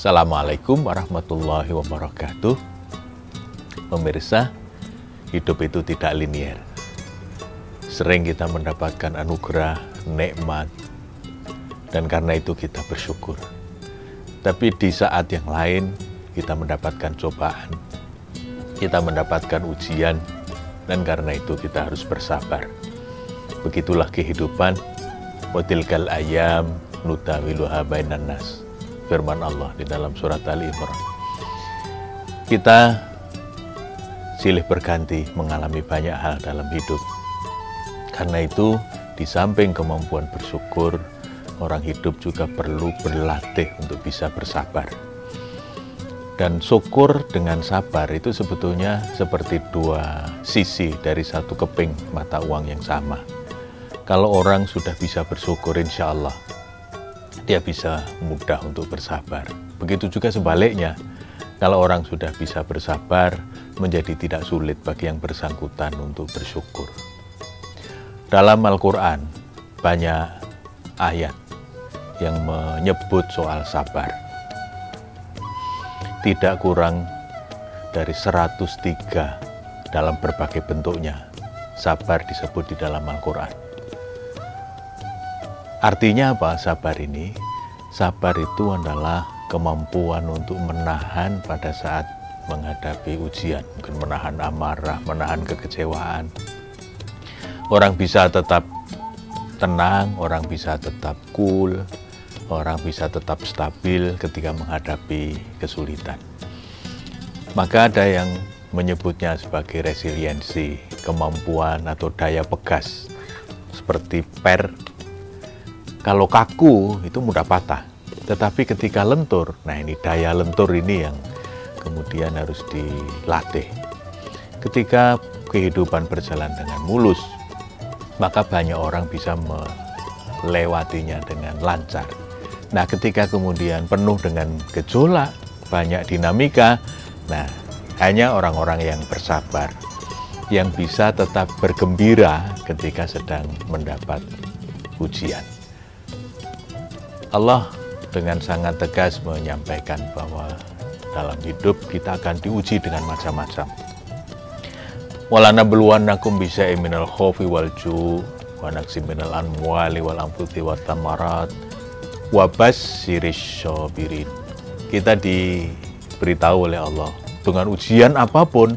Assalamualaikum warahmatullahi wabarakatuh. Pemirsa, hidup itu tidak linier. Sering kita mendapatkan anugerah, nikmat, dan karena itu kita bersyukur. Tapi di saat yang lain, kita mendapatkan cobaan, kita mendapatkan ujian, dan karena itu kita harus bersabar. Begitulah kehidupan, watilkal ayam nutawiluha bainan nas. Firman Allah di dalam surat Ali Imran. Kita silih berganti mengalami banyak hal dalam hidup. Karena itu, di samping kemampuan bersyukur, orang hidup juga perlu berlatih untuk bisa bersabar. Dan syukur dengan sabar itu sebetulnya seperti dua sisi dari satu keping mata uang yang sama. Kalau orang sudah bisa bersyukur, insya Allah dia bisa mudah untuk bersabar. Begitu juga sebaliknya, kalau orang sudah bisa bersabar, menjadi tidak sulit bagi yang bersangkutan untuk bersyukur. Dalam Al-Quran, banyak ayat yang menyebut soal sabar. Tidak kurang dari 103 dalam berbagai bentuknya, sabar disebut di dalam Al-Quran. Artinya apa sabar ini? Sabar itu adalah kemampuan untuk menahan pada saat menghadapi ujian, mungkin menahan amarah, menahan kekecewaan. Orang bisa tetap tenang, orang bisa tetap cool, orang bisa tetap stabil ketika menghadapi kesulitan. Maka ada yang menyebutnya sebagai resiliensi, kemampuan atau daya pegas, seperti per kalau kaku itu mudah patah. Tetapi ketika lentur, nah ini daya lentur ini yang kemudian harus dilatih. Ketika kehidupan berjalan dengan mulus, maka banyak orang bisa melewatinya dengan lancar. Nah, ketika kemudian penuh dengan gejolak, banyak dinamika, nah hanya orang-orang yang bersabar yang bisa tetap bergembira ketika sedang mendapat ujian. Allah dengan sangat tegas menyampaikan bahwa dalam hidup kita akan diuji dengan macam-macam. Walana nakum bisa iminal khofi wal ju wa naksi minal anwali wal amfuti wa tamarat wa. Kita diberitahu oleh Allah dengan ujian apa pun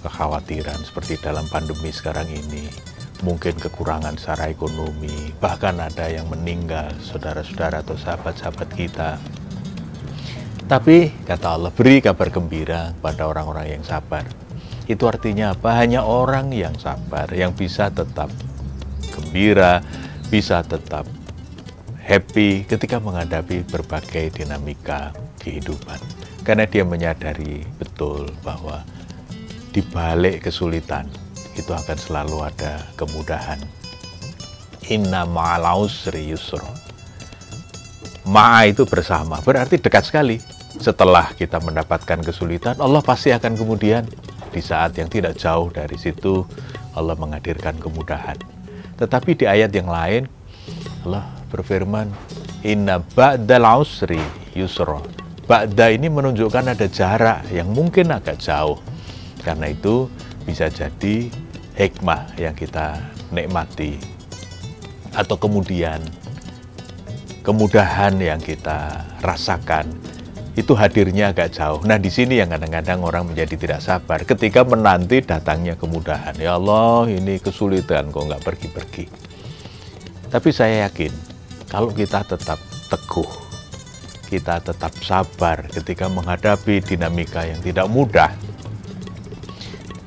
kekhawatiran seperti dalam pandemi sekarang ini mungkin kekurangan secara ekonomi, bahkan ada yang meninggal, saudara-saudara atau sahabat-sahabat kita. Tapi kata Allah, beri kabar gembira pada orang-orang yang sabar. Itu artinya apa? Hanya orang yang sabar yang bisa tetap gembira, bisa tetap happy ketika menghadapi berbagai dinamika kehidupan. Karena dia menyadari betul bahwa di balik kesulitan itu akan selalu ada kemudahan. Inna ma'al usri. Ma'a itu bersama, berarti dekat sekali. Setelah kita mendapatkan kesulitan, Allah pasti akan kemudian di saat yang tidak jauh dari situ Allah menghadirkan kemudahan. Tetapi di ayat yang lain Allah berfirman, Inna ba'dal usri yusro. Ba'da ini menunjukkan ada jarak yang mungkin agak jauh. Karena itu bisa jadi hikmah yang kita nikmati atau kemudian kemudahan yang kita rasakan itu hadirnya agak jauh. Nah, di sini yang kadang-kadang orang menjadi tidak sabar ketika menanti datangnya kemudahan. Ya Allah, ini kesulitan kok nggak pergi-pergi. Tapi saya yakin kalau kita tetap teguh, kita tetap sabar ketika menghadapi dinamika yang tidak mudah,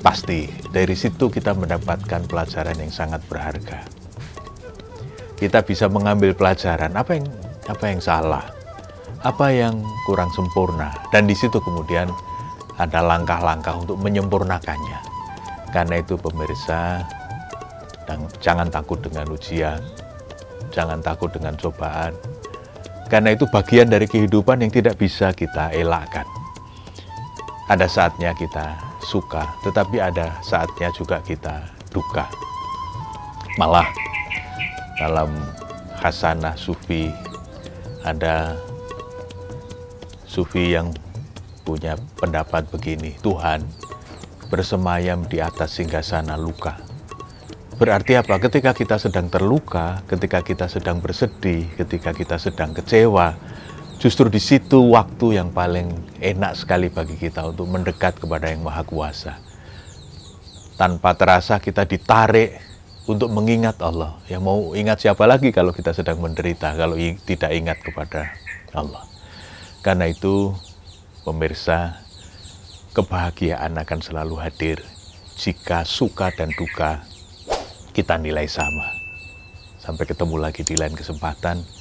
Pasti dari situ kita mendapatkan pelajaran yang sangat berharga. Kita bisa mengambil pelajaran apa yang apa yang salah, apa yang kurang sempurna, dan di situ kemudian ada langkah-langkah untuk menyempurnakannya. Karena itu pemirsa, jangan takut dengan ujian, jangan takut dengan cobaan, karena itu bagian dari kehidupan yang tidak bisa kita elakkan. Ada saatnya kita suka, tetapi ada saatnya juga kita duka. Malah dalam hasanah sufi ada sufi yang punya pendapat begini, Tuhan bersemayam di atas singgasana luka. Berarti apa? Ketika kita sedang terluka, ketika kita sedang bersedih, ketika kita sedang kecewa, justru di situ waktu yang paling enak sekali bagi kita untuk mendekat kepada Yang Maha Kuasa. Tanpa terasa kita ditarik untuk mengingat Allah. Yang mau ingat siapa lagi kalau kita sedang menderita, kalau tidak ingat kepada Allah. Karena itu, pemirsa, kebahagiaan akan selalu hadir jika suka dan duka kita nilai sama. Sampai ketemu lagi di lain kesempatan.